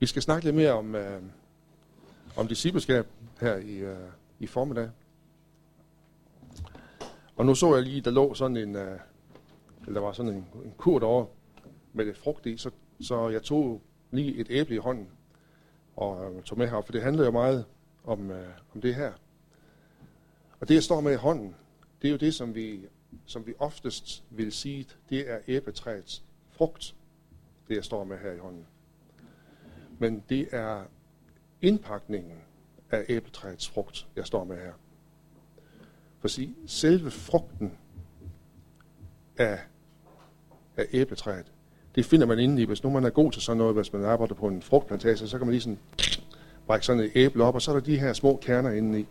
Vi skal snakke lidt mere om, øh, om discipleskab her i, øh, i formiddag. Og nu så jeg lige, der lå sådan en, øh, eller der var sådan en, en kur derovre med lidt frugt i, så, så jeg tog lige et æble i hånden og øh, tog med her, for det handler jo meget om, øh, om det her. Og det, jeg står med i hånden, det er jo det, som vi, som vi oftest vil sige, det er æbletræets frugt, det jeg står med her i hånden. Men det er indpakningen af æbletræets frugt, jeg står med her. For sige, selve frugten af, af æbletræet, det finder man inde i. Hvis nu man er god til sådan noget, hvis man arbejder på en frugtplantage, så kan man lige sådan brække sådan et æble op, og så er der de her små kerner inde i,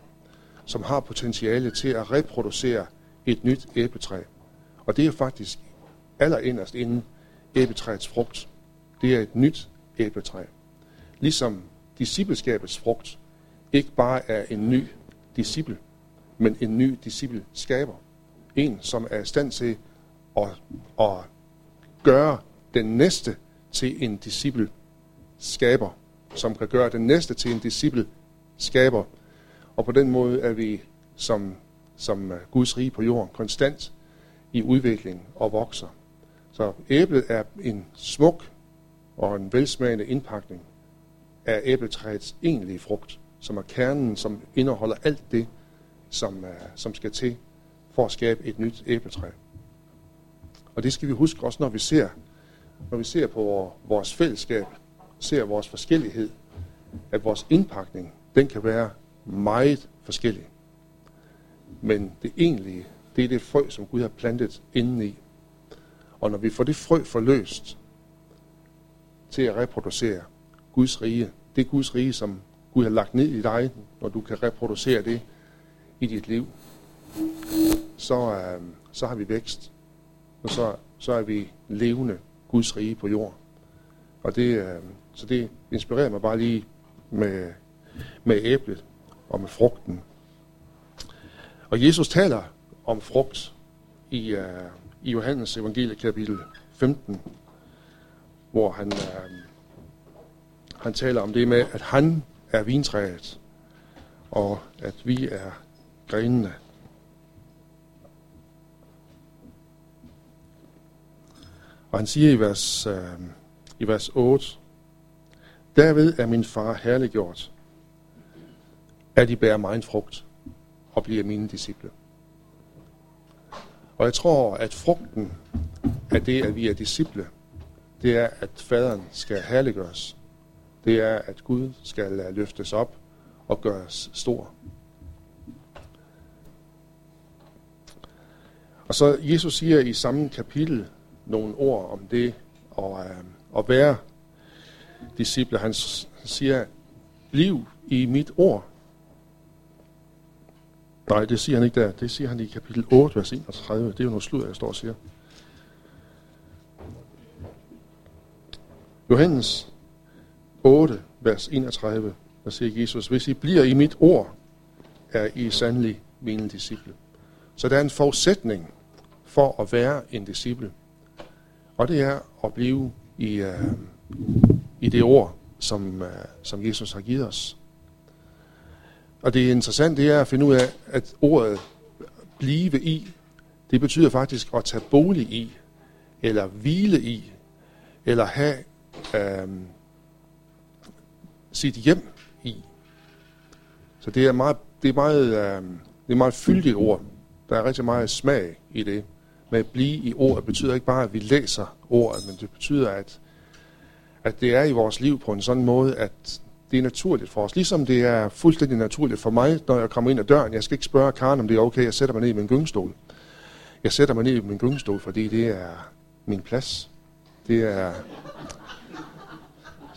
som har potentiale til at reproducere et nyt æbletræ. Og det er faktisk allerinderst inden æbletræets frugt. Det er et nyt æbletræ. Ligesom discipleskabets frugt ikke bare er en ny disciple, men en ny disciple skaber. En, som er i stand til at, at gøre den næste til en disciple skaber, som kan gøre den næste til en disciple skaber. Og på den måde er vi som, som øh, Guds rige på jorden konstant i udvikling og vokser. Så æblet er en smuk og en velsmagende indpakning af æbletræets egentlige frugt, som er kernen, som indeholder alt det, som, er, som skal til for at skabe et nyt æbletræ. Og det skal vi huske også, når vi ser, når vi ser på vores fællesskab, ser vores forskellighed, at vores indpakning, den kan være meget forskellig. Men det egentlige, det er det frø, som Gud har plantet indeni. Og når vi får det frø forløst til at reproducere Guds rige, det Guds rige, som Gud har lagt ned i dig, når du kan reproducere det i dit liv, så, øh, så har vi vækst. Og så, så er vi levende Guds rige på jord. Og det, øh, så det inspirerer mig bare lige med, med æblet og med frugten. Og Jesus taler om frugt i, øh, i Johannes evangelie kapitel 15, hvor han, øh, han taler om det med, at han er vintræet, og at vi er grenene. Og han siger i vers, øh, i vers 8, Derved er min far herliggjort, at I bærer mig frugt og bliver mine disciple. Og jeg tror, at frugten af det, at vi er disciple, det er, at faderen skal herliggøres. Det er, at Gud skal løftes op og gøres stor. Og så Jesus siger i samme kapitel nogle ord om det og, øh, at være disciple. Han siger, bliv i mit ord. Nej, det siger han ikke der. Det siger han i kapitel 8, vers 31. Det er jo noget slud, jeg står og siger. Johannes 8, vers 31, der siger Jesus, hvis I bliver i mit ord, er I sandelig mine disciple. Så der er en forudsætning for at være en disciple. Og det er at blive i, uh, i det ord, som, uh, som Jesus har givet os. Og det interessante det er at finde ud af, at ordet blive i, det betyder faktisk at tage bolig i, eller hvile i, eller have øhm, sit hjem i. Så det er meget, det er meget, øh, det er meget fyldigt ord. Der er rigtig meget smag i det. Men at blive i ordet betyder ikke bare, at vi læser ordet, men det betyder, at, at det er i vores liv på en sådan måde, at det er naturligt for os. Ligesom det er fuldstændig naturligt for mig, når jeg kommer ind ad døren. Jeg skal ikke spørge Karen, om det er okay, jeg sætter mig ned i min gyngestol. Jeg sætter mig ned i min gyngestol, fordi det er min plads. Det er...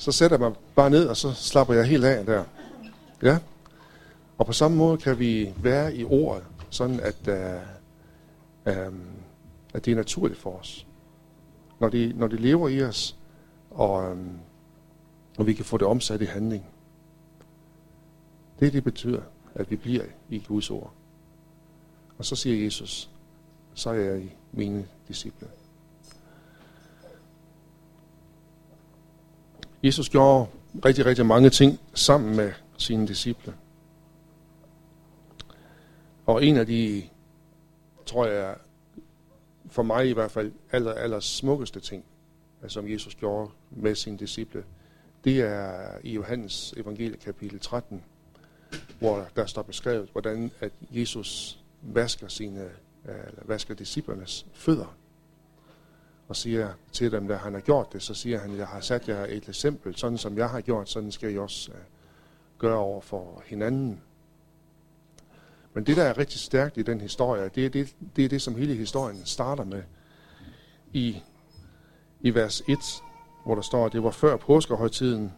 Så sætter jeg mig bare ned, og så slapper jeg helt af der. Ja. Og på samme måde kan vi være i ordet, sådan at, uh, um, at det er naturligt for os. Når det, når det lever i os, og um, og vi kan få det omsat i handling. Det, det betyder, at vi bliver i Guds ord. Og så siger Jesus, så er jeg i mine disciple. Jesus gjorde rigtig, rigtig mange ting sammen med sine disciple. Og en af de, tror jeg, for mig i hvert fald, aller, aller smukkeste ting, som Jesus gjorde med sine disciple, det er i Johannes evangelie kapitel 13, hvor der står beskrevet, hvordan at Jesus vasker sine, eller vasker disciplernes fødder. Og siger til dem, at han har gjort det, så siger han, jeg har sat jer et eksempel, sådan som jeg har gjort, sådan skal I også øh, gøre over for hinanden. Men det, der er rigtig stærkt i den historie, det er det, det, er det som hele historien starter med. I, i vers 1, hvor der står, at det var før påskehøjtiden.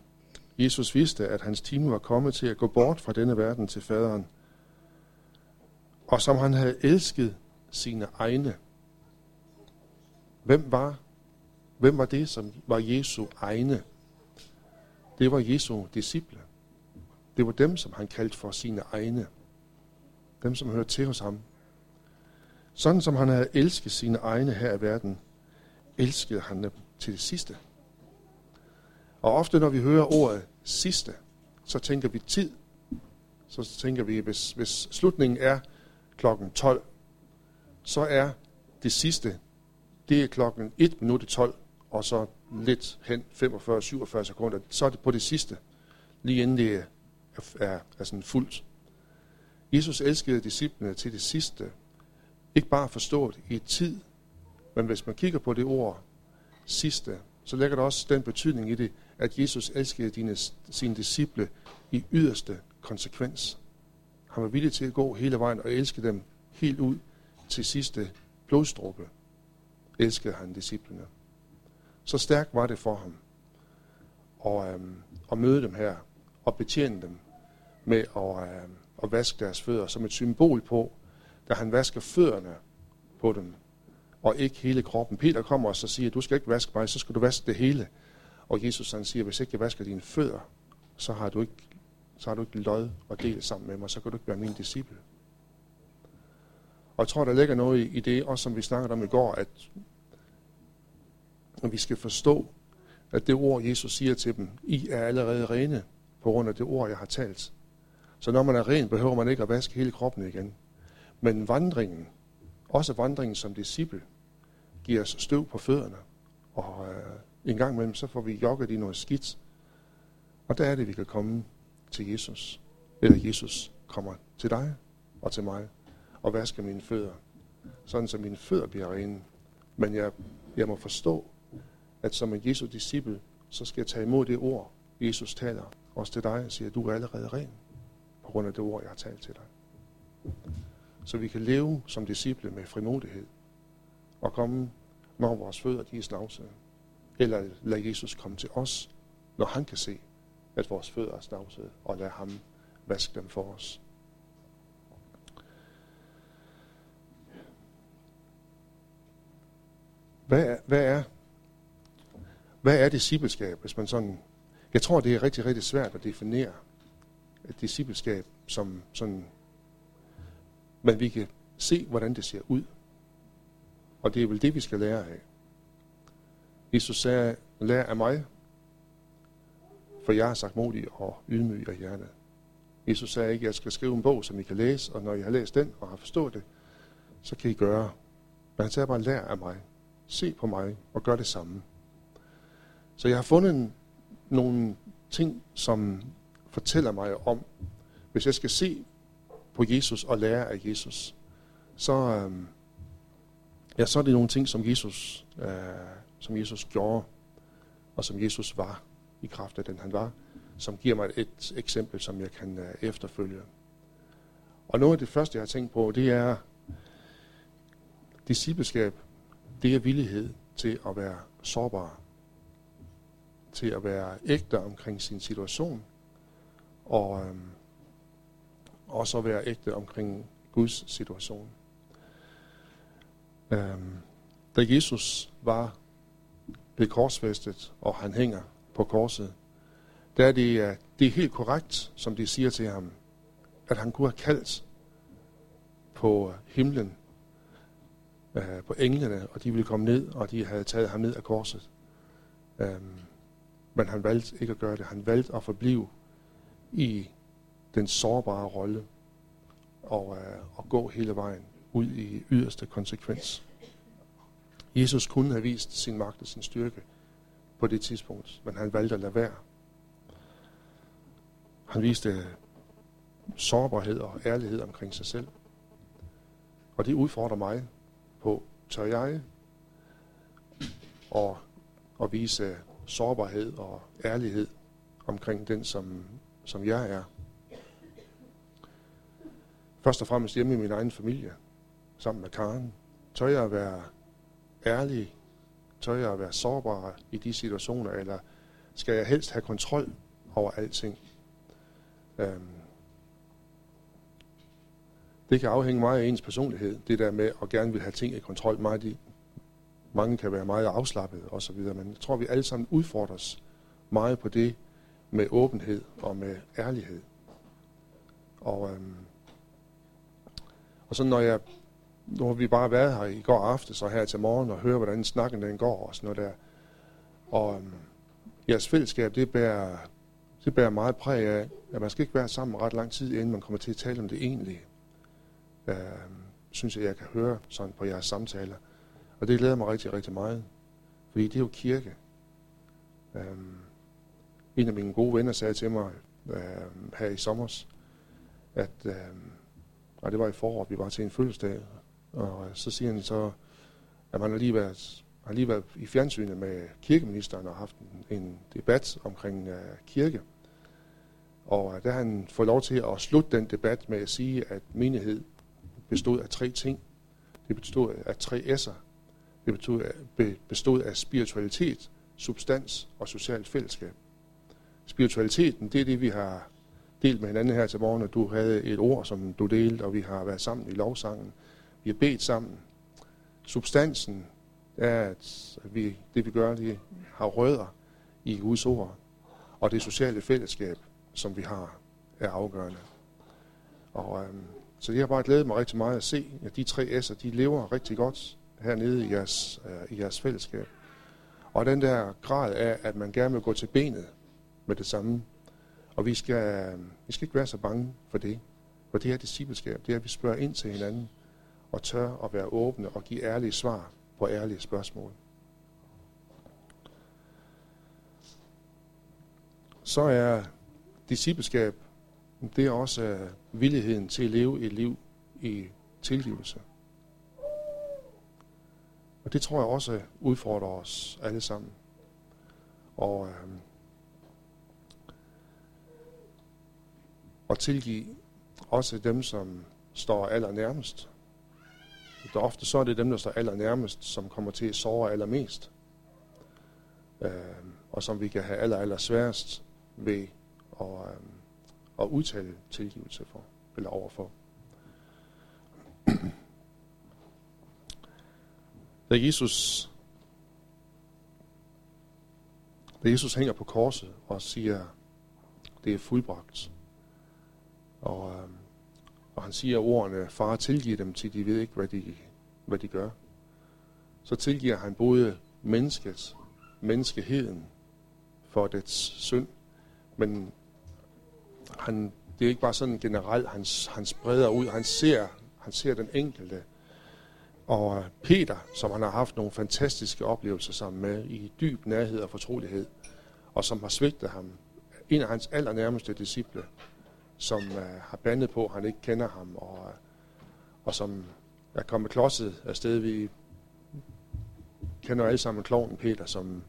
Jesus vidste, at hans time var kommet til at gå bort fra denne verden til faderen. Og som han havde elsket sine egne. Hvem var, hvem var det, som var Jesu egne? Det var Jesu disciple. Det var dem, som han kaldte for sine egne dem som hørte til hos ham. Sådan som han havde elsket sine egne her i verden, elskede han dem til det sidste. Og ofte når vi hører ordet sidste, så tænker vi tid. Så tænker vi, hvis, hvis slutningen er klokken 12, så er det sidste, det er klokken 1 minut i 12, og så lidt hen 45-47 sekunder, så er det på det sidste, lige inden det er, er, er sådan fuldt. Jesus elskede disciplene til det sidste. Ikke bare forstået i tid, men hvis man kigger på det ord sidste, så lægger der også den betydning i det, at Jesus elskede dine, sine disciple i yderste konsekvens. Han var villig til at gå hele vejen og elske dem helt ud til sidste blodstruppe. Elskede han disciplene. Så stærkt var det for ham at, øhm, at møde dem her og betjene dem med at, øhm, at vaske deres fødder som et symbol på, da han vasker fødderne på dem, og ikke hele kroppen. Peter kommer og så siger, du skal ikke vaske mig, så skal du vaske det hele. Og Jesus han siger, hvis ikke jeg vasker dine fødder, så har du ikke, så har du ikke lod og del sammen med mig, så kan du ikke være min disciple. Og jeg tror, der ligger noget i det, også som vi snakkede om i går, at vi skal forstå, at det ord, Jesus siger til dem, I er allerede rene på grund af det ord, jeg har talt. Så når man er ren, behøver man ikke at vaske hele kroppen igen. Men vandringen, også vandringen som disciple, giver os støv på fødderne. Og øh, en gang imellem, så får vi jogget i noget skidt. Og der er det, vi kan komme til Jesus. Eller Jesus kommer til dig og til mig og vaske mine fødder. Sådan, så mine fødder bliver rene. Men jeg, jeg må forstå, at som en Jesu disciple, så skal jeg tage imod det ord, Jesus taler også til dig og siger, at du er allerede ren på grund af det ord, jeg har talt til dig. Så vi kan leve som disciple med frimodighed og komme, når vores fødder de er snavsede. Eller lad Jesus komme til os, når han kan se, at vores fødder er snavsede, og lad ham vaske dem for os. Hvad er, hvad er, hvad er discipleskab, hvis man sådan... Jeg tror, det er rigtig, rigtig svært at definere et discipleskab som sådan, men vi kan se, hvordan det ser ud. Og det er vel det, vi skal lære af. Jesus sagde, lær af mig, for jeg har sagt modig og ydmyg af hjertet. Jesus sagde ikke, at jeg skal skrive en bog, som I kan læse, og når I har læst den og har forstået det, så kan I gøre. Men han sagde bare, lær af mig. Se på mig og gør det samme. Så jeg har fundet nogle ting, som fortæller mig om, hvis jeg skal se på Jesus og lære af Jesus, så, øh, ja, så er det nogle ting, som Jesus, øh, som Jesus gjorde, og som Jesus var i kraft af den, han var, som giver mig et eksempel, som jeg kan øh, efterfølge. Og noget af det første, jeg har tænkt på, det er discipleskab. Det er villighed til at være sårbar. Til at være ægte omkring sin situation, og øhm, også at være ægte omkring Guds situation. Øhm, da Jesus var blevet korsfæstet, og han hænger på korset, der er det, det er helt korrekt, som de siger til ham, at han kunne have kaldt på himlen, øh, på englene, og de ville komme ned, og de havde taget ham ned af korset. Øhm, Men han valgte ikke at gøre det. Han valgte at forblive i den sårbare rolle og, øh, og gå hele vejen ud i yderste konsekvens. Jesus kunne have vist sin magt og sin styrke på det tidspunkt, men han valgte at lade være. Han viste øh, sårbarhed og ærlighed omkring sig selv. Og det udfordrer mig på, tør jeg og, og vise sårbarhed og ærlighed omkring den, som, som jeg er. Først og fremmest hjemme i min egen familie, sammen med Karen. Tør jeg at være ærlig? Tør jeg at være sårbar i de situationer? Eller skal jeg helst have kontrol over alting? Øhm, det kan afhænge meget af ens personlighed, det der med at gerne vil have ting i kontrol. Meget i, mange kan være meget afslappet osv., men jeg tror, vi alle sammen udfordres meget på det med åbenhed og med ærlighed. Og, øhm, og så når jeg, nu har vi bare været her i går aftes og her til morgen og høre, hvordan snakken den går og sådan noget der. Og øhm, jeres fællesskab, det bærer, det bærer meget præg af, at man skal ikke være sammen ret lang tid, inden man kommer til at tale om det egentlige. Øh, synes jeg, jeg kan høre sådan på jeres samtaler. Og det glæder mig rigtig, rigtig meget. Fordi det er jo kirke. Øh, en af mine gode venner sagde til mig øh, her i sommer, at øh, og det var i foråret, vi var til en fødselsdag, og øh, så siger han så, at man har lige været, har lige været i fjernsynet med kirkeministeren og haft en, en debat omkring øh, kirke. Og øh, der har han fået lov til at slutte den debat med at sige, at menighed bestod af tre ting. Det bestod af tre S'er. Det bestod af, bestod af spiritualitet, substans og socialt fællesskab. Spiritualiteten, det er det, vi har delt med hinanden her til morgen, og du havde et ord, som du delte, og vi har været sammen i lovsangen. Vi har bedt sammen. Substansen er, at vi, det vi gør, det har rødder i Guds ord. Og det sociale fællesskab, som vi har, er afgørende. Og, øhm, så jeg har bare glædet mig rigtig meget at se, at de tre S'er, de lever rigtig godt hernede i jeres, øh, i jeres fællesskab. Og den der grad af, at man gerne vil gå til benet med det samme, og vi skal, vi skal ikke være så bange for det. For det her discipleskab, det er, at vi spørger ind til hinanden, og tør at være åbne og give ærlige svar på ærlige spørgsmål. Så er discipleskab, det er også øh, villigheden til at leve et liv i tilgivelse. Og det tror jeg også udfordrer os alle sammen. Og øh, og tilgive også dem, som står allernærmest. Det er ofte så er det dem, der står allernærmest, som kommer til at såre allermest. Øh, og som vi kan have aller, aller sværest ved at, øh, at udtale tilgivelse for, eller overfor. Da Jesus, da Jesus hænger på korset og siger, det er fuldbragt, og, øh, og han siger ordene, far tilgiver dem til de ved ikke, hvad de, hvad de gør. Så tilgiver han både mennesket, menneskeheden for dets synd, men han, det er ikke bare sådan generelt, han, han spreder ud, han ser, han ser den enkelte. Og Peter, som han har haft nogle fantastiske oplevelser sammen med, i dyb nærhed og fortrolighed, og som har svigtet ham, en af hans allernærmeste disciple, som uh, har bandet på, at han ikke kender ham, og, øh, og som er kommet klodset af sted. Vi kender alle sammen kloven Peter, som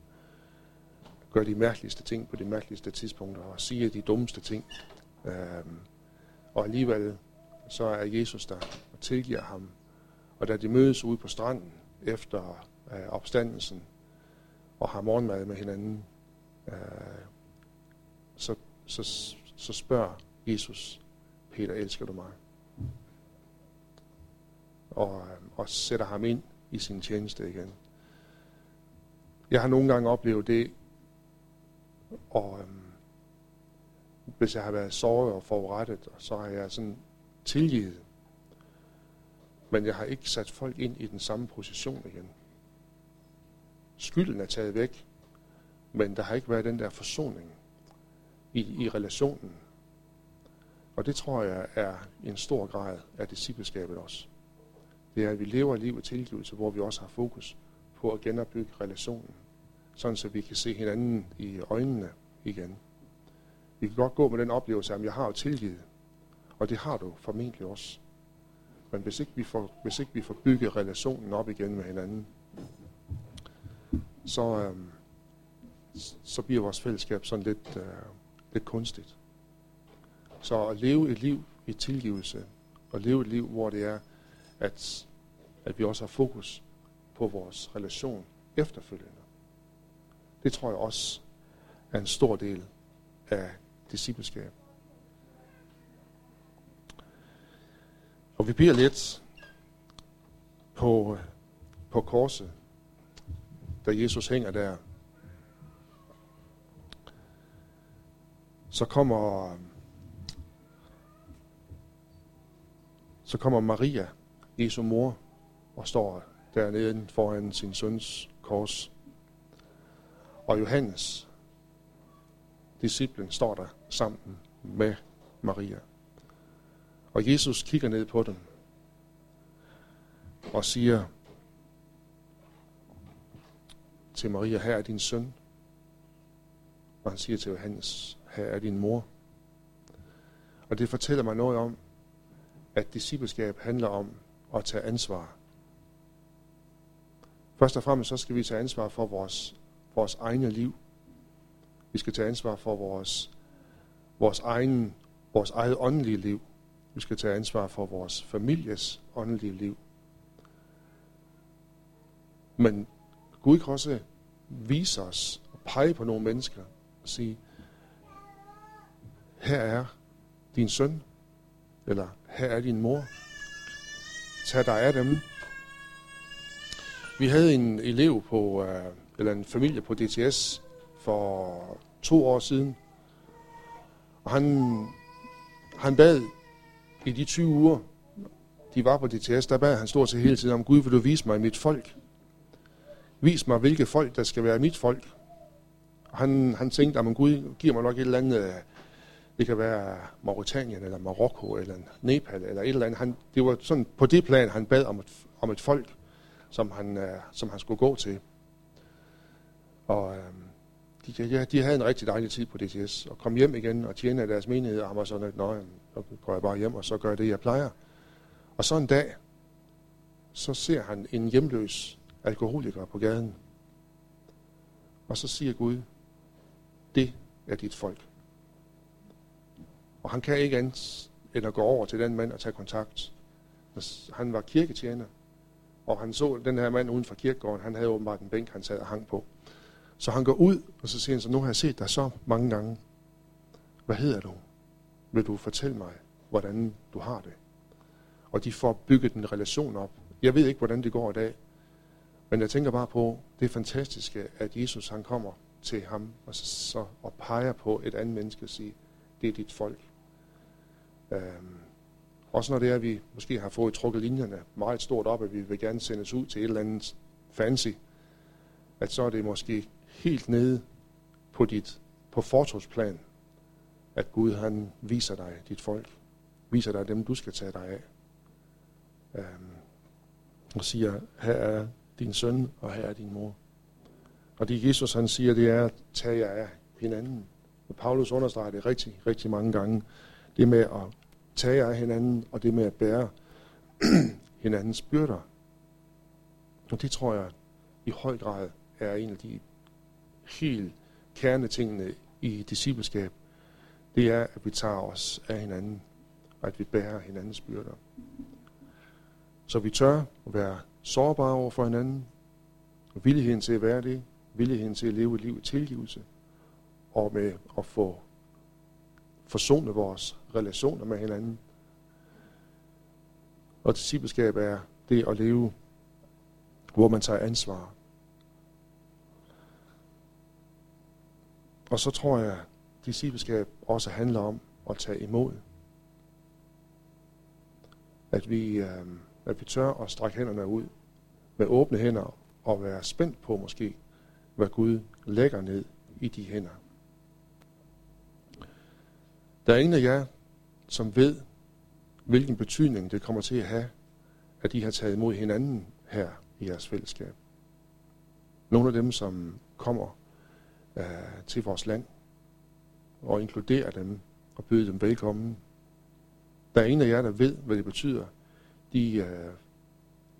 gør de mærkeligste ting på de mærkeligste tidspunkter, og siger de dummeste ting. Uh, og alligevel så er Jesus der og tilgiver ham. Og da de mødes ude på stranden efter øh, opstandelsen og har morgenmad med hinanden, øh, så, så, så spørger Jesus, Peter, elsker du mig? Og, øh, og sætter ham ind i sin tjeneste igen. Jeg har nogle gange oplevet det, og øhm, hvis jeg har været såret og forurettet, så har jeg sådan tilgivet. Men jeg har ikke sat folk ind i den samme position igen. Skylden er taget væk, men der har ikke været den der forsoning i, i relationen. Og det tror jeg er en stor grad af discipleskabet også. Det er, at vi lever liv i tilgivelse, hvor vi også har fokus på at genopbygge relationen, sådan så vi kan se hinanden i øjnene igen. Vi kan godt gå med den oplevelse, at jeg har jo tilgivet, og det har du formentlig også. Men hvis ikke vi får, hvis ikke vi får bygget relationen op igen med hinanden, så, øh, så bliver vores fællesskab sådan lidt, øh, lidt kunstigt. Så at leve et liv i tilgivelse, og leve et liv, hvor det er, at, at vi også har fokus på vores relation efterfølgende. Det tror jeg også er en stor del af discipleskab. Og vi bliver lidt på, på korset, da Jesus hænger der. Så kommer, så kommer Maria, Jesu mor, og står dernede foran sin søns kors. Og Johannes, disciplen, står der sammen med Maria. Og Jesus kigger ned på dem og siger til Maria, her er din søn. Og han siger til Johannes, her er din mor. Og det fortæller mig noget om, at discipleskab handler om at tage ansvar. Først og fremmest så skal vi tage ansvar for vores, vores egne liv. Vi skal tage ansvar for vores, vores, egen, vores eget åndelige liv. Vi skal tage ansvar for vores families åndelige liv. Men Gud kan også vise os og pege på nogle mennesker og sige, her er din søn, eller her er din mor. Tag dig af dem. Vi havde en elev på, øh, eller en familie på DTS for to år siden, og han, han bad i de 20 uger, de var på DTS, der bad han stort set hele tiden om, Gud, vil du vise mig mit folk? Vis mig, hvilke folk, der skal være mit folk. Og han, han tænkte, at Gud giver mig nok et eller andet, det kan være Mauritanien, eller Marokko, eller Nepal, eller et eller andet. Han, det var sådan på det plan, han bad om et, om et folk, som han, øh, som han skulle gå til. Og uh, de, ja, de havde en rigtig dejlig tid på DTS, og kom hjem igen og tjene deres menighed, og han var sådan, at Nå, så går jeg bare hjem, og så gør jeg det, jeg plejer. Og så en dag, så ser han en hjemløs alkoholiker på gaden. Og så siger Gud, det er dit folk. Og han kan ikke andet end at gå over til den mand og tage kontakt. Han var kirketjener, og han så den her mand uden for kirkegården. Han havde åbenbart en bænk, han sad og hang på. Så han går ud, og så siger han så, nu har jeg set dig så mange gange. Hvad hedder du? Vil du fortælle mig, hvordan du har det? Og de får bygget en relation op. Jeg ved ikke, hvordan det går i dag, men jeg tænker bare på det fantastiske, at Jesus han kommer til ham og, så, så, og peger på et andet menneske og siger, det er dit folk. Øhm, også når det er, at vi måske har fået trukket linjerne meget stort op, at vi vil gerne sendes ud til et eller andet fancy, at så er det måske helt nede på dit på fortogsplan, at Gud han viser dig dit folk, viser dig dem, du skal tage dig af. Øhm, og siger, her er din søn, og her er din mor. Og det Jesus han siger, det er tag jer af hinanden. Og Paulus understreger det rigtig, rigtig mange gange. Det med at tage jer af hinanden, og det med at bære hinandens byrder. Og det tror jeg i høj grad er en af de helt kernetingene i discipleskab. Det er, at vi tager os af hinanden, og at vi bærer hinandens byrder. Så vi tør at være sårbare over for hinanden, og villigheden til at være det, villigheden til at leve et liv i tilgivelse, og med at få forsonet vores relationer med hinanden. Og discipleskab er det at leve, hvor man tager ansvar. Og så tror jeg, at discipleskab også handler om at tage imod. At vi, øh, at vi tør at strække hænderne ud med åbne hænder og være spændt på måske, hvad Gud lægger ned i de hænder. Der er ingen af jer, som ved, hvilken betydning det kommer til at have, at I har taget imod hinanden her i jeres fællesskab. Nogle af dem, som kommer øh, til vores land og inkluderer dem og byde dem velkommen. Der er en af jer, der ved, hvad det betyder de, øh,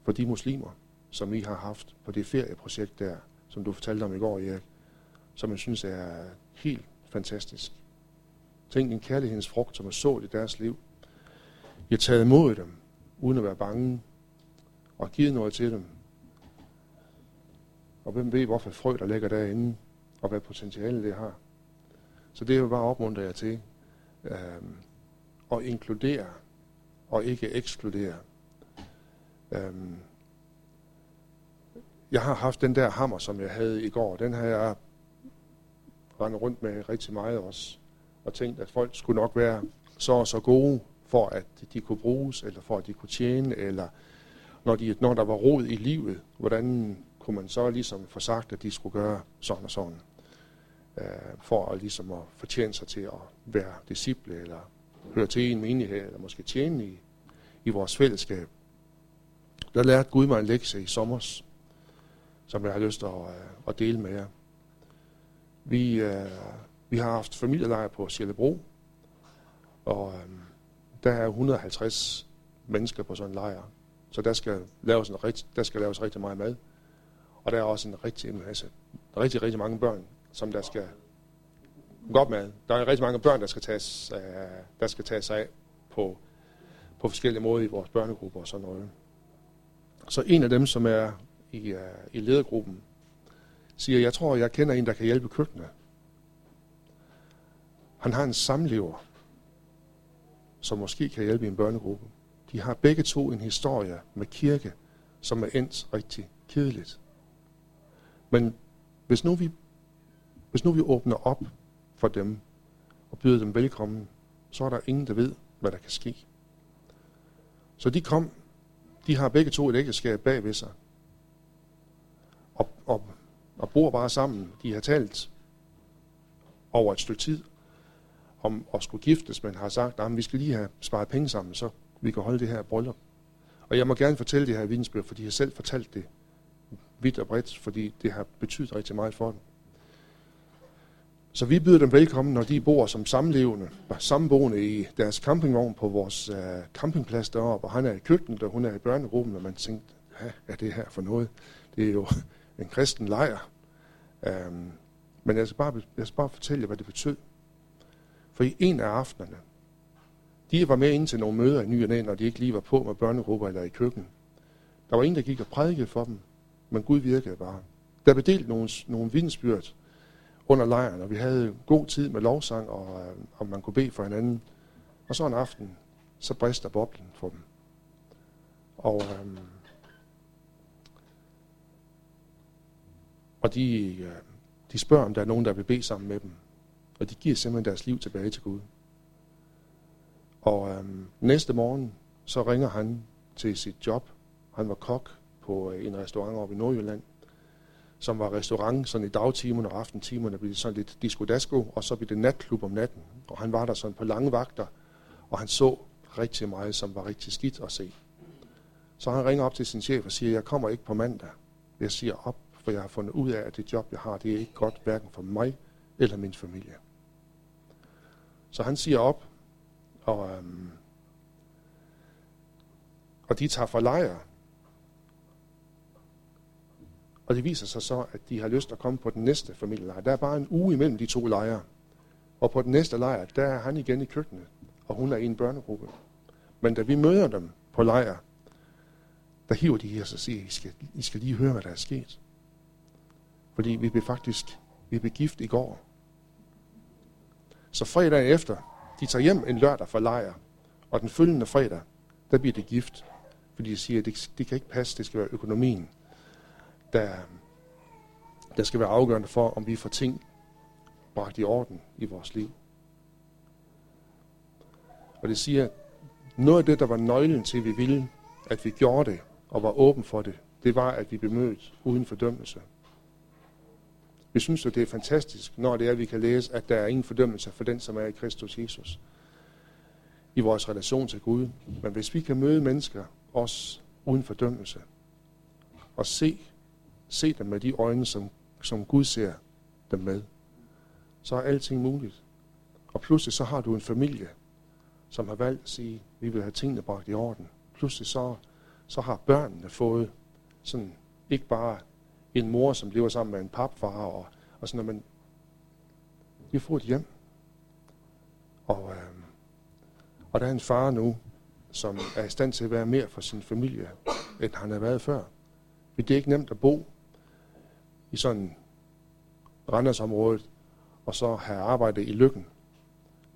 for de muslimer, som I har haft på det ferieprojekt der, som du fortalte om i går, Erik, som jeg synes er helt fantastisk. Tænk en kærlighedens frugt, som er sået i deres liv. Jeg har taget imod dem, uden at være bange, og givet noget til dem. Og hvem ved, hvorfor frø, der ligger derinde, og hvad potentiale det har. Så det er bare opmuntre jer til øh, at inkludere, og ikke ekskludere. Øh, jeg har haft den der hammer, som jeg havde i går. Den har jeg rendet rundt med rigtig meget også. Og tænkt, at folk skulle nok være så og så gode, for at de kunne bruges, eller for at de kunne tjene, eller når, de, når der var rod i livet, hvordan kunne man så ligesom få sagt, at de skulle gøre sådan og sådan, øh, for at ligesom at fortjene sig til at være disciple, eller høre til i en menighed, eller måske tjene i, i vores fællesskab. Der lærte Gud mig en lektie i sommer, som jeg har lyst til at, øh, at dele med jer. Vi, øh, vi har haft familielejr på Sjællebro, og øh, der er 150 mennesker på sådan en lejr. Så der skal laves, en rigt, der skal laves rigtig meget mad. Og der er også en rigtig masse, der er rigtig, rigtig mange børn, som der skal godt med. Der er rigtig mange børn, der skal tages, uh, der skal tages af på, på forskellige måder i vores børnegrupper og sådan noget. Så en af dem, som er i, uh, i ledergruppen, siger, jeg tror, jeg kender en, der kan hjælpe køkkenet. Han har en samlever, som måske kan hjælpe i en børnegruppe. De har begge to en historie med kirke, som er endt rigtig kedeligt. Men hvis nu vi, hvis nu vi åbner op for dem og byder dem velkommen, så er der ingen, der ved, hvad der kan ske. Så de kom, de har begge to et ægteskab bag ved sig, og, og, og bor bare sammen. De har talt over et stykke tid om at skulle giftes, men har sagt, at vi skal lige have sparet penge sammen, så vi kan holde det her bryllup. Og jeg må gerne fortælle det her i for de har selv fortalt det vidt og bredt, fordi det har betydet rigtig meget for dem. Så vi byder dem velkommen, når de bor som samlevende, samboende i deres campingvogn på vores uh, campingplads deroppe, og han er i køkkenet, og hun er i børnerummet, og man tænkte, hvad er det her for noget? Det er jo en kristen lejr. Um, men jeg skal, bare, jeg skal bare fortælle jer, hvad det betød. For i en af aftenerne, de var med ind til nogle møder i ny og når de ikke lige var på med børnegrupper eller i køkken. Der var en, der gik og prædikede for dem, men Gud virkede bare. Der blev delt nogle, nogle vidensbyrd under lejren, og vi havde god tid med lovsang, og, øh, og man kunne bede for hinanden. Og så en aften, så brister boblen for dem. Og, øh, og de, øh, de spørger, om der er nogen, der vil bede sammen med dem. Og de giver simpelthen deres liv tilbage til Gud. Og øh, næste morgen, så ringer han til sit job. Han var kok på en restaurant oppe i Nordjylland, som var restaurant sådan i dagtimerne og aftentimerne, blev det sådan lidt disco-dasko, og så blev det natklub om natten. Og han var der sådan på lange vagter, og han så rigtig meget, som var rigtig skidt at se. Så han ringer op til sin chef og siger, jeg kommer ikke på mandag. Jeg siger op, for jeg har fundet ud af, at det job, jeg har, det er ikke godt, hverken for mig eller min familie. Så han siger op, og, øhm, og de tager for lejr. Og det viser sig så, at de har lyst til at komme på den næste familielejr. Der er bare en uge imellem de to lejre. Og på den næste lejr, der er han igen i køkkenet, og hun er i en børnegruppe. Men da vi møder dem på lejr, der hiver de her og siger, I skal, I skal lige høre, hvad der er sket. Fordi vi blev faktisk vi blev gift i går. Så fredag efter, de tager hjem en lørdag fra lejr, og den følgende fredag, der bliver det gift. Fordi de siger, at det, det kan ikke passe, det skal være økonomien, der, der skal være afgørende for, om vi får ting bragt i orden i vores liv. Og det siger, at noget af det, der var nøglen til, at vi ville, at vi gjorde det, og var åben for det, det var, at vi blev mødt uden fordømmelse. Vi synes jo, det er fantastisk, når det er, at vi kan læse, at der er ingen fordømmelse for den, som er i Kristus Jesus. I vores relation til Gud. Men hvis vi kan møde mennesker, os uden fordømmelse, og se, se dem med de øjne, som, som Gud ser dem med, så er alting muligt. Og pludselig så har du en familie, som har valgt at sige, vi vil have tingene bragt i orden. Pludselig så, så har børnene fået sådan, ikke bare en mor, som lever sammen med en papfar og, og sådan men vi har fået et hjem. Og, øh, og der er en far nu, som er i stand til at være mere for sin familie, end han har været før. Det er ikke nemt at bo i sådan Randersområdet, og så have arbejdet i Lykken.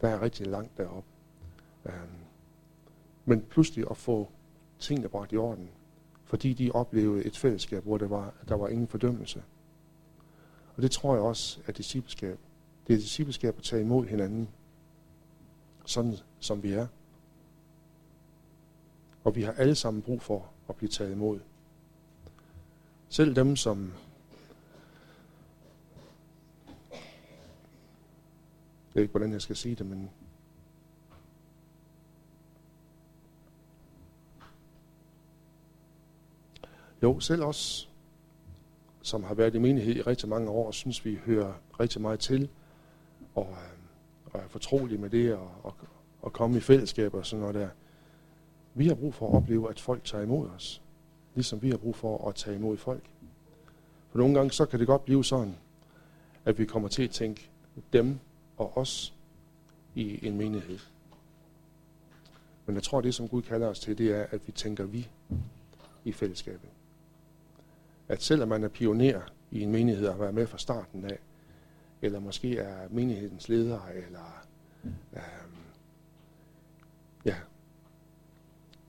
Der er rigtig langt derop. Øhm, men pludselig at få tingene bragt i orden, fordi de oplevede et fællesskab, hvor der var, der var ingen fordømmelse. Og det tror jeg også er discipleskab. Det er discipleskab at tage imod hinanden, sådan som vi er. Og vi har alle sammen brug for at blive taget imod. Selv dem, som ved ikke, hvordan jeg skal sige det, men jo, selv os, som har været i menighed i rigtig mange år, synes vi hører rigtig meget til, og, øh, og er fortrolige med det, og, og, og komme i fællesskab og sådan noget der. Vi har brug for at opleve, at folk tager imod os ligesom vi har brug for at tage imod folk. For nogle gange så kan det godt blive sådan, at vi kommer til at tænke dem og os i en menighed. Men jeg tror, det som Gud kalder os til, det er, at vi tænker vi i fællesskabet. At selvom man er pioner i en menighed og har været med fra starten af, eller måske er menighedens leder, eller øh, ja,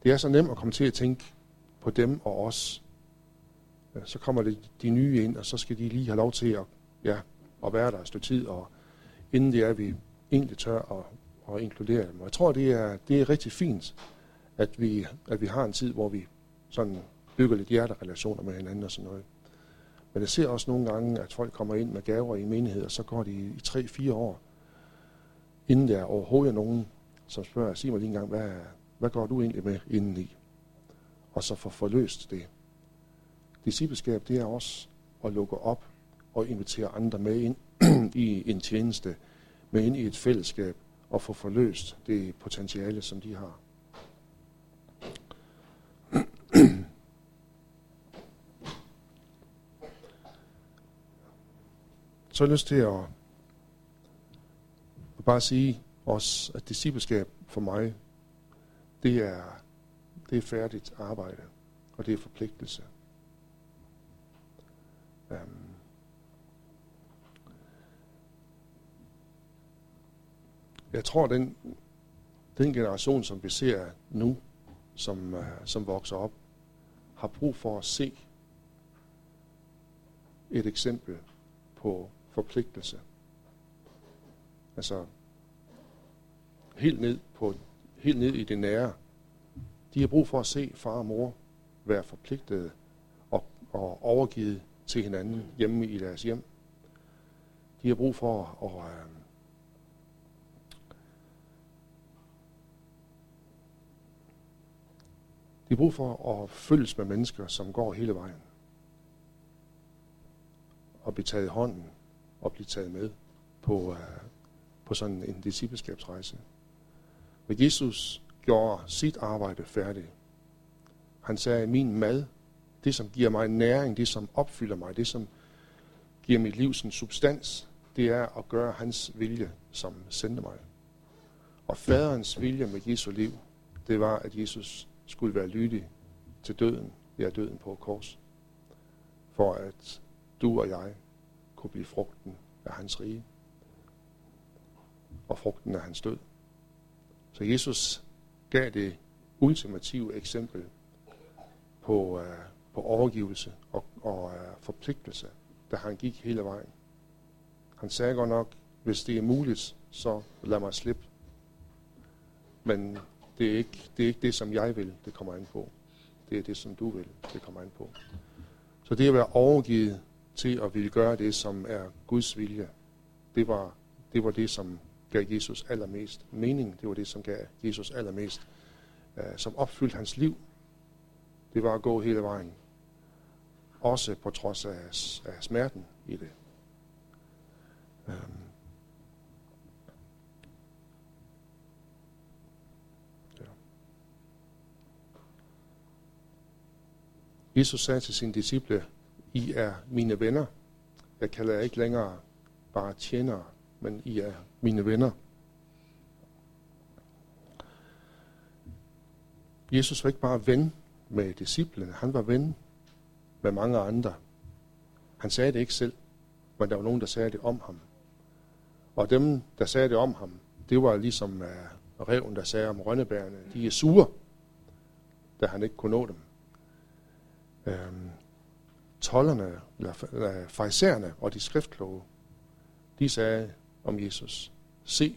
det er så nemt at komme til at tænke på dem og os. Så kommer det de nye ind, og så skal de lige have lov til at, ja, at være der et stykke tid, og inden det er, vi egentlig tør at, at inkludere dem. Og jeg tror, det er, det er rigtig fint, at vi, at vi har en tid, hvor vi sådan bygger lidt hjerterelationer med hinanden og sådan noget. Men jeg ser også nogle gange, at folk kommer ind med gaver i menighed, og så går de i 3-4 år, inden der overhovedet er nogen, som spørger, sig mig lige en gang, hvad, hvad går du egentlig med indeni? og så få forløst det. Discipleskab, det er også at lukke op og invitere andre med ind i en tjeneste, med ind i et fællesskab og få forløst det potentiale, som de har. Så har jeg lyst til at, at bare sige også, at discipleskab for mig, det er det er færdigt arbejde, og det er forpligtelse. Um, jeg tror, den, den generation, som vi ser nu, som, øh, som vokser op, har brug for at se et eksempel på forpligtelse. Altså helt ned, på, helt ned i det nære, de har brug for at se far og mor være forpligtede og, og overgivet til hinanden hjemme i deres hjem. De har brug for at, at de har brug for at følges med mennesker, som går hele vejen. Og blive taget i hånden og blive taget med på, uh, på sådan en discipleskabsrejse. Men Jesus gjorde sit arbejde færdigt. Han sagde, min mad, det som giver mig næring, det som opfylder mig, det som giver mit liv sin substans, det er at gøre hans vilje, som sendte mig. Og faderens vilje med Jesu liv, det var, at Jesus skulle være lydig til døden, ja døden på kors, for at du og jeg kunne blive frugten af hans rige, og frugten af hans død. Så Jesus gav det ultimative eksempel på, uh, på overgivelse og, og uh, forpligtelse, da han gik hele vejen. Han sagde godt nok, hvis det er muligt, så lad mig slippe. Men det er, ikke, det er ikke det, som jeg vil, det kommer an på. Det er det, som du vil, det kommer an på. Så det at være overgivet til at ville gøre det, som er Guds vilje. Det var det, var det som gav Jesus allermest mening. Det var det, som gav Jesus allermest, øh, som opfyldte hans liv. Det var at gå hele vejen. Også på trods af, af smerten i det. Um, Jesus sagde til sine disciple, I er mine venner. Jeg kalder jer ikke længere bare tjenere, men I er mine venner. Jesus var ikke bare ven med disciplene, han var ven med mange andre. Han sagde det ikke selv, men der var nogen, der sagde det om ham. Og dem, der sagde det om ham, det var ligesom øh, uh, reven, der sagde om rønnebærene, de er sure, da han ikke kunne nå dem øh, tollerne, eller farisæerne og de skriftkloge, de sagde om Jesus, se,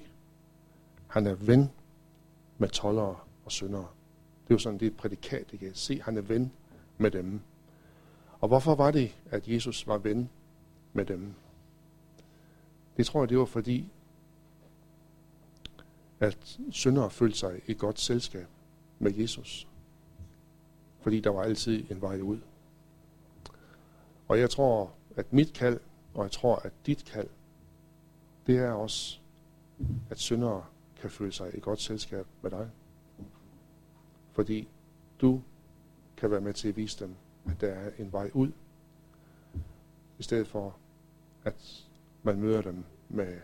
han er ven med tollere og syndere. Det er jo sådan, det er et prædikat, ikke? Se, han er ven med dem. Og hvorfor var det, at Jesus var ven med dem? Det tror jeg, det var fordi, at syndere følte sig i godt selskab med Jesus fordi der var altid en vej ud. Og jeg tror, at mit kald, og jeg tror, at dit kald, det er også, at syndere kan føle sig i godt selskab med dig. Fordi du kan være med til at vise dem, at der er en vej ud, i stedet for, at man møder dem med,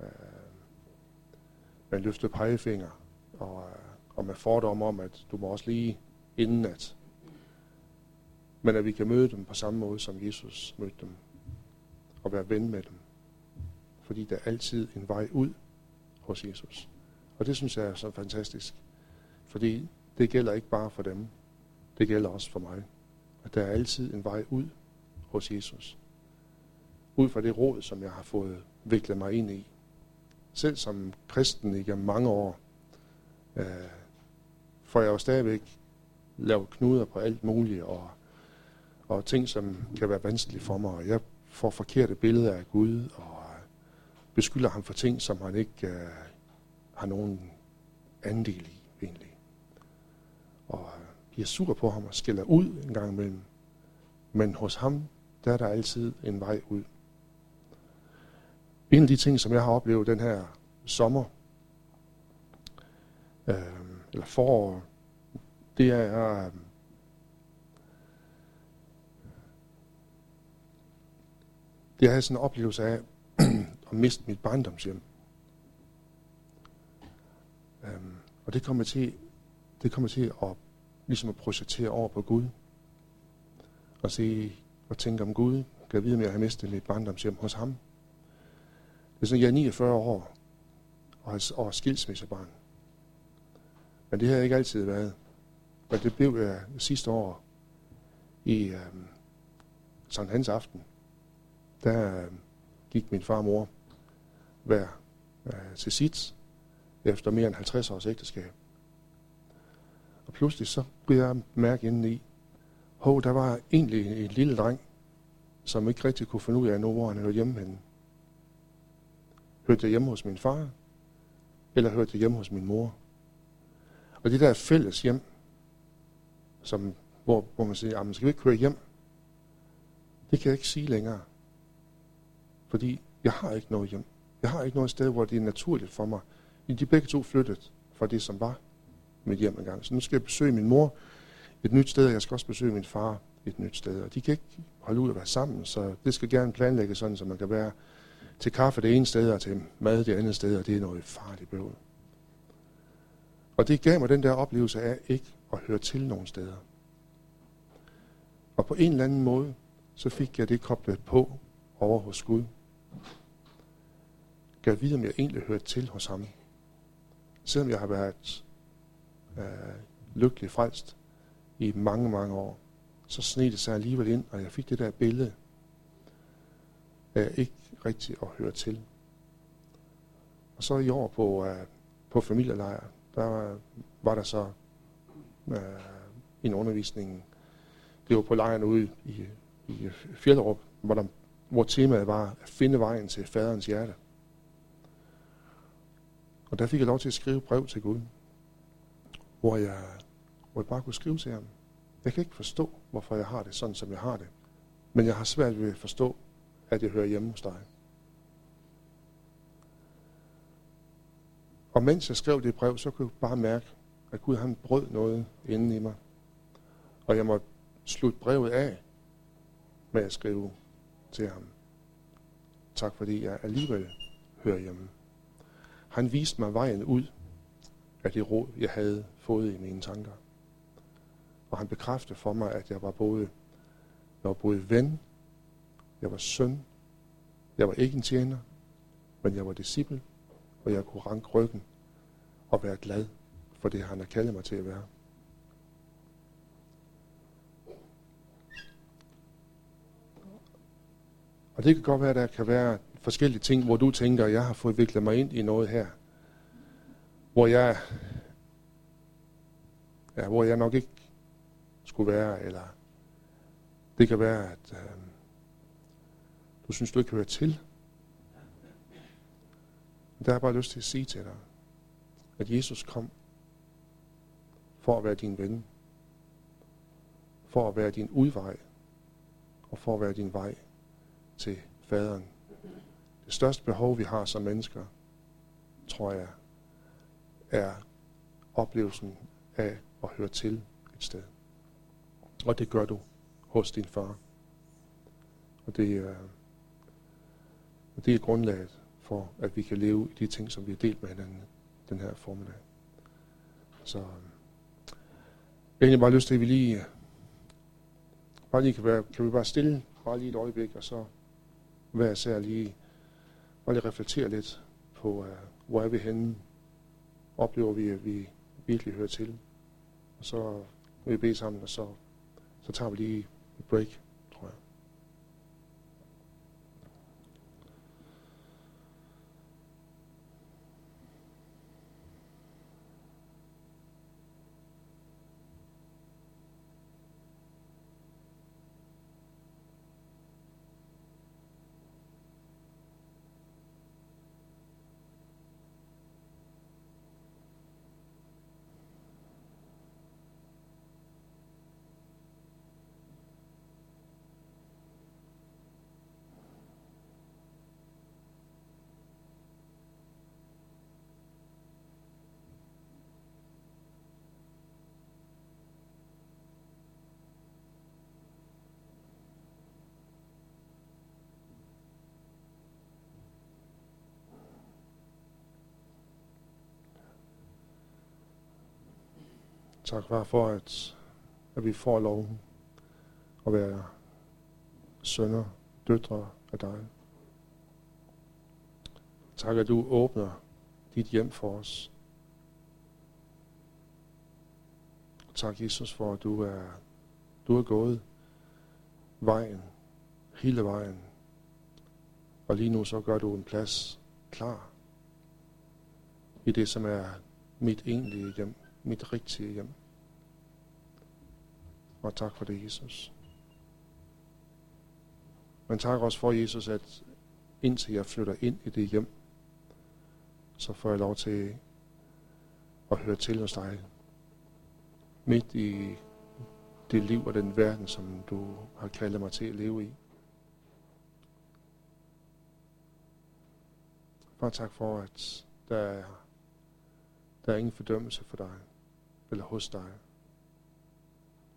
øh, med en løftet pegefinger, og, øh, og med fordom om, at du må også lige inden at men at vi kan møde dem på samme måde, som Jesus mødte dem. Og være ven med dem. Fordi der er altid en vej ud hos Jesus. Og det synes jeg er så fantastisk. Fordi det gælder ikke bare for dem. Det gælder også for mig. At der er altid en vej ud hos Jesus. Ud fra det råd, som jeg har fået viklet mig ind i. Selv som kristen igennem mange år, øh, får jeg jo stadigvæk lavet knuder på alt muligt, og og ting, som kan være vanskelige for mig. Og jeg får forkerte billeder af Gud, og øh, beskylder ham for ting, som han ikke øh, har nogen andel i, egentlig. Og øh, uh, bliver sur på ham og skælder ud en gang imellem. Men hos ham, der er der altid en vej ud. En af de ting, som jeg har oplevet den her sommer, øh, eller forår, det er, øh, det er sådan en oplevelse af at miste mit barndomshjem. Um, og det kommer til, det kommer til at, ligesom at projektere over på Gud. Og se og tænke om Gud, kan jeg vide, om jeg har mistet mit barndomshjem hos ham. Det er sådan, jeg er 49 år og har og skilsmissebarn. Men det har jeg ikke altid været. Men det blev jeg sidste år i øhm, um, Sankt Hans aften der gik min far og mor hver øh, til sit efter mere end 50 års ægteskab. Og pludselig så blev jeg mærke indeni, i, hov, der var egentlig en lille dreng, som ikke rigtig kunne finde ud af, hvor han hørte hjemme henne. Hørte jeg hjemme hos min far, eller hørte jeg hjemme hos min mor? Og det der fælles hjem, som, hvor, hvor man siger, skal vi ikke køre hjem? Det kan jeg ikke sige længere. Fordi jeg har ikke noget hjem. Jeg har ikke noget sted, hvor det er naturligt for mig. De er begge to flyttet fra det, som var mit hjem engang. Så nu skal jeg besøge min mor et nyt sted, og jeg skal også besøge min far et nyt sted. Og de kan ikke holde ud at være sammen, så det skal gerne planlægges sådan, så man kan være til kaffe det ene sted, og til mad det andet sted, og det er noget farligt bøvl. Og det gav mig den der oplevelse af ikke at høre til nogen steder. Og på en eller anden måde, så fik jeg det koblet på over hos Gud. Kan vide, om jeg egentlig hørte til hos ham. Selvom jeg har været øh, lykkelig frelst i mange, mange år, så sned det sig alligevel ind, og jeg fik det der billede af ikke rigtig at høre til. Og så i år på, øh, på familielejr, der var der så øh, en undervisning. Det var på lejren ude i, i Fjellerup, hvor der hvor temaet var at finde vejen til faderens hjerte. Og der fik jeg lov til at skrive brev til Gud, hvor jeg, hvor jeg bare kunne skrive til ham. Jeg kan ikke forstå, hvorfor jeg har det sådan, som jeg har det. Men jeg har svært ved at forstå, at jeg hører hjemme hos dig. Og mens jeg skrev det brev, så kunne jeg bare mærke, at Gud han brød noget inden i mig. Og jeg måtte slutte brevet af med at skrive til ham. Tak fordi jeg alligevel hører hjemme. Han viste mig vejen ud af det råd, jeg havde fået i mine tanker. Og han bekræftede for mig, at jeg var både, jeg var både ven, jeg var søn, jeg var ikke en tjener, men jeg var disciple, og jeg kunne ranke ryggen og være glad for det, han har kaldet mig til at være. Og det kan godt være, at der kan være forskellige ting, hvor du tænker, at jeg har fået viklet mig ind i noget her, hvor jeg, ja, hvor jeg nok ikke skulle være, eller det kan være, at øh, du synes, du ikke hører til. Der har jeg bare lyst til at sige til dig, at Jesus kom for at være din ven, for at være din udvej, og for at være din vej til faderen. Det største behov, vi har som mennesker, tror jeg, er oplevelsen af at høre til et sted. Og det gør du hos din far. Og det er, og det er grundlaget for, at vi kan leve i de ting, som vi har delt med hinanden den her formiddag. Så øhm, jeg har egentlig bare lyst til, at vi lige, bare lige kan, være, kan vi bare stille bare lige et øjeblik, og så hver især lige, og lige reflektere lidt på, uh, hvor er vi henne, oplever vi, at vi virkelig hører til. Og så vil vi bede sammen, og så, så tager vi lige et break. Tak, far, for at, at vi får lov at være sønner, døtre af dig. Tak, at du åbner dit hjem for os. Tak, Jesus, for at du er, du er gået vejen, hele vejen. Og lige nu så gør du en plads klar i det, som er mit egentlige hjem mit rigtige hjem. Og tak for det, Jesus. Men tak også for, Jesus, at indtil jeg flytter ind i det hjem, så får jeg lov til at høre til hos dig. Midt i det liv og den verden, som du har kaldet mig til at leve i. Bare tak for, at der er, der er ingen fordømmelse for dig eller hos dig.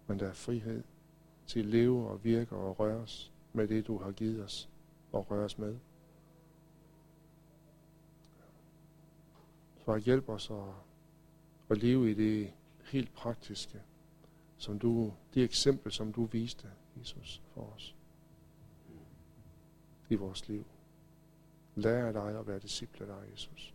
Men der er frihed til at leve og virke og røre os med det, du har givet os og røre os med. Far, at hjælpe os at, at leve i det helt praktiske, som du, det eksempel, som du viste, Jesus, for os i vores liv. Lær af dig at være disciple af dig, Jesus.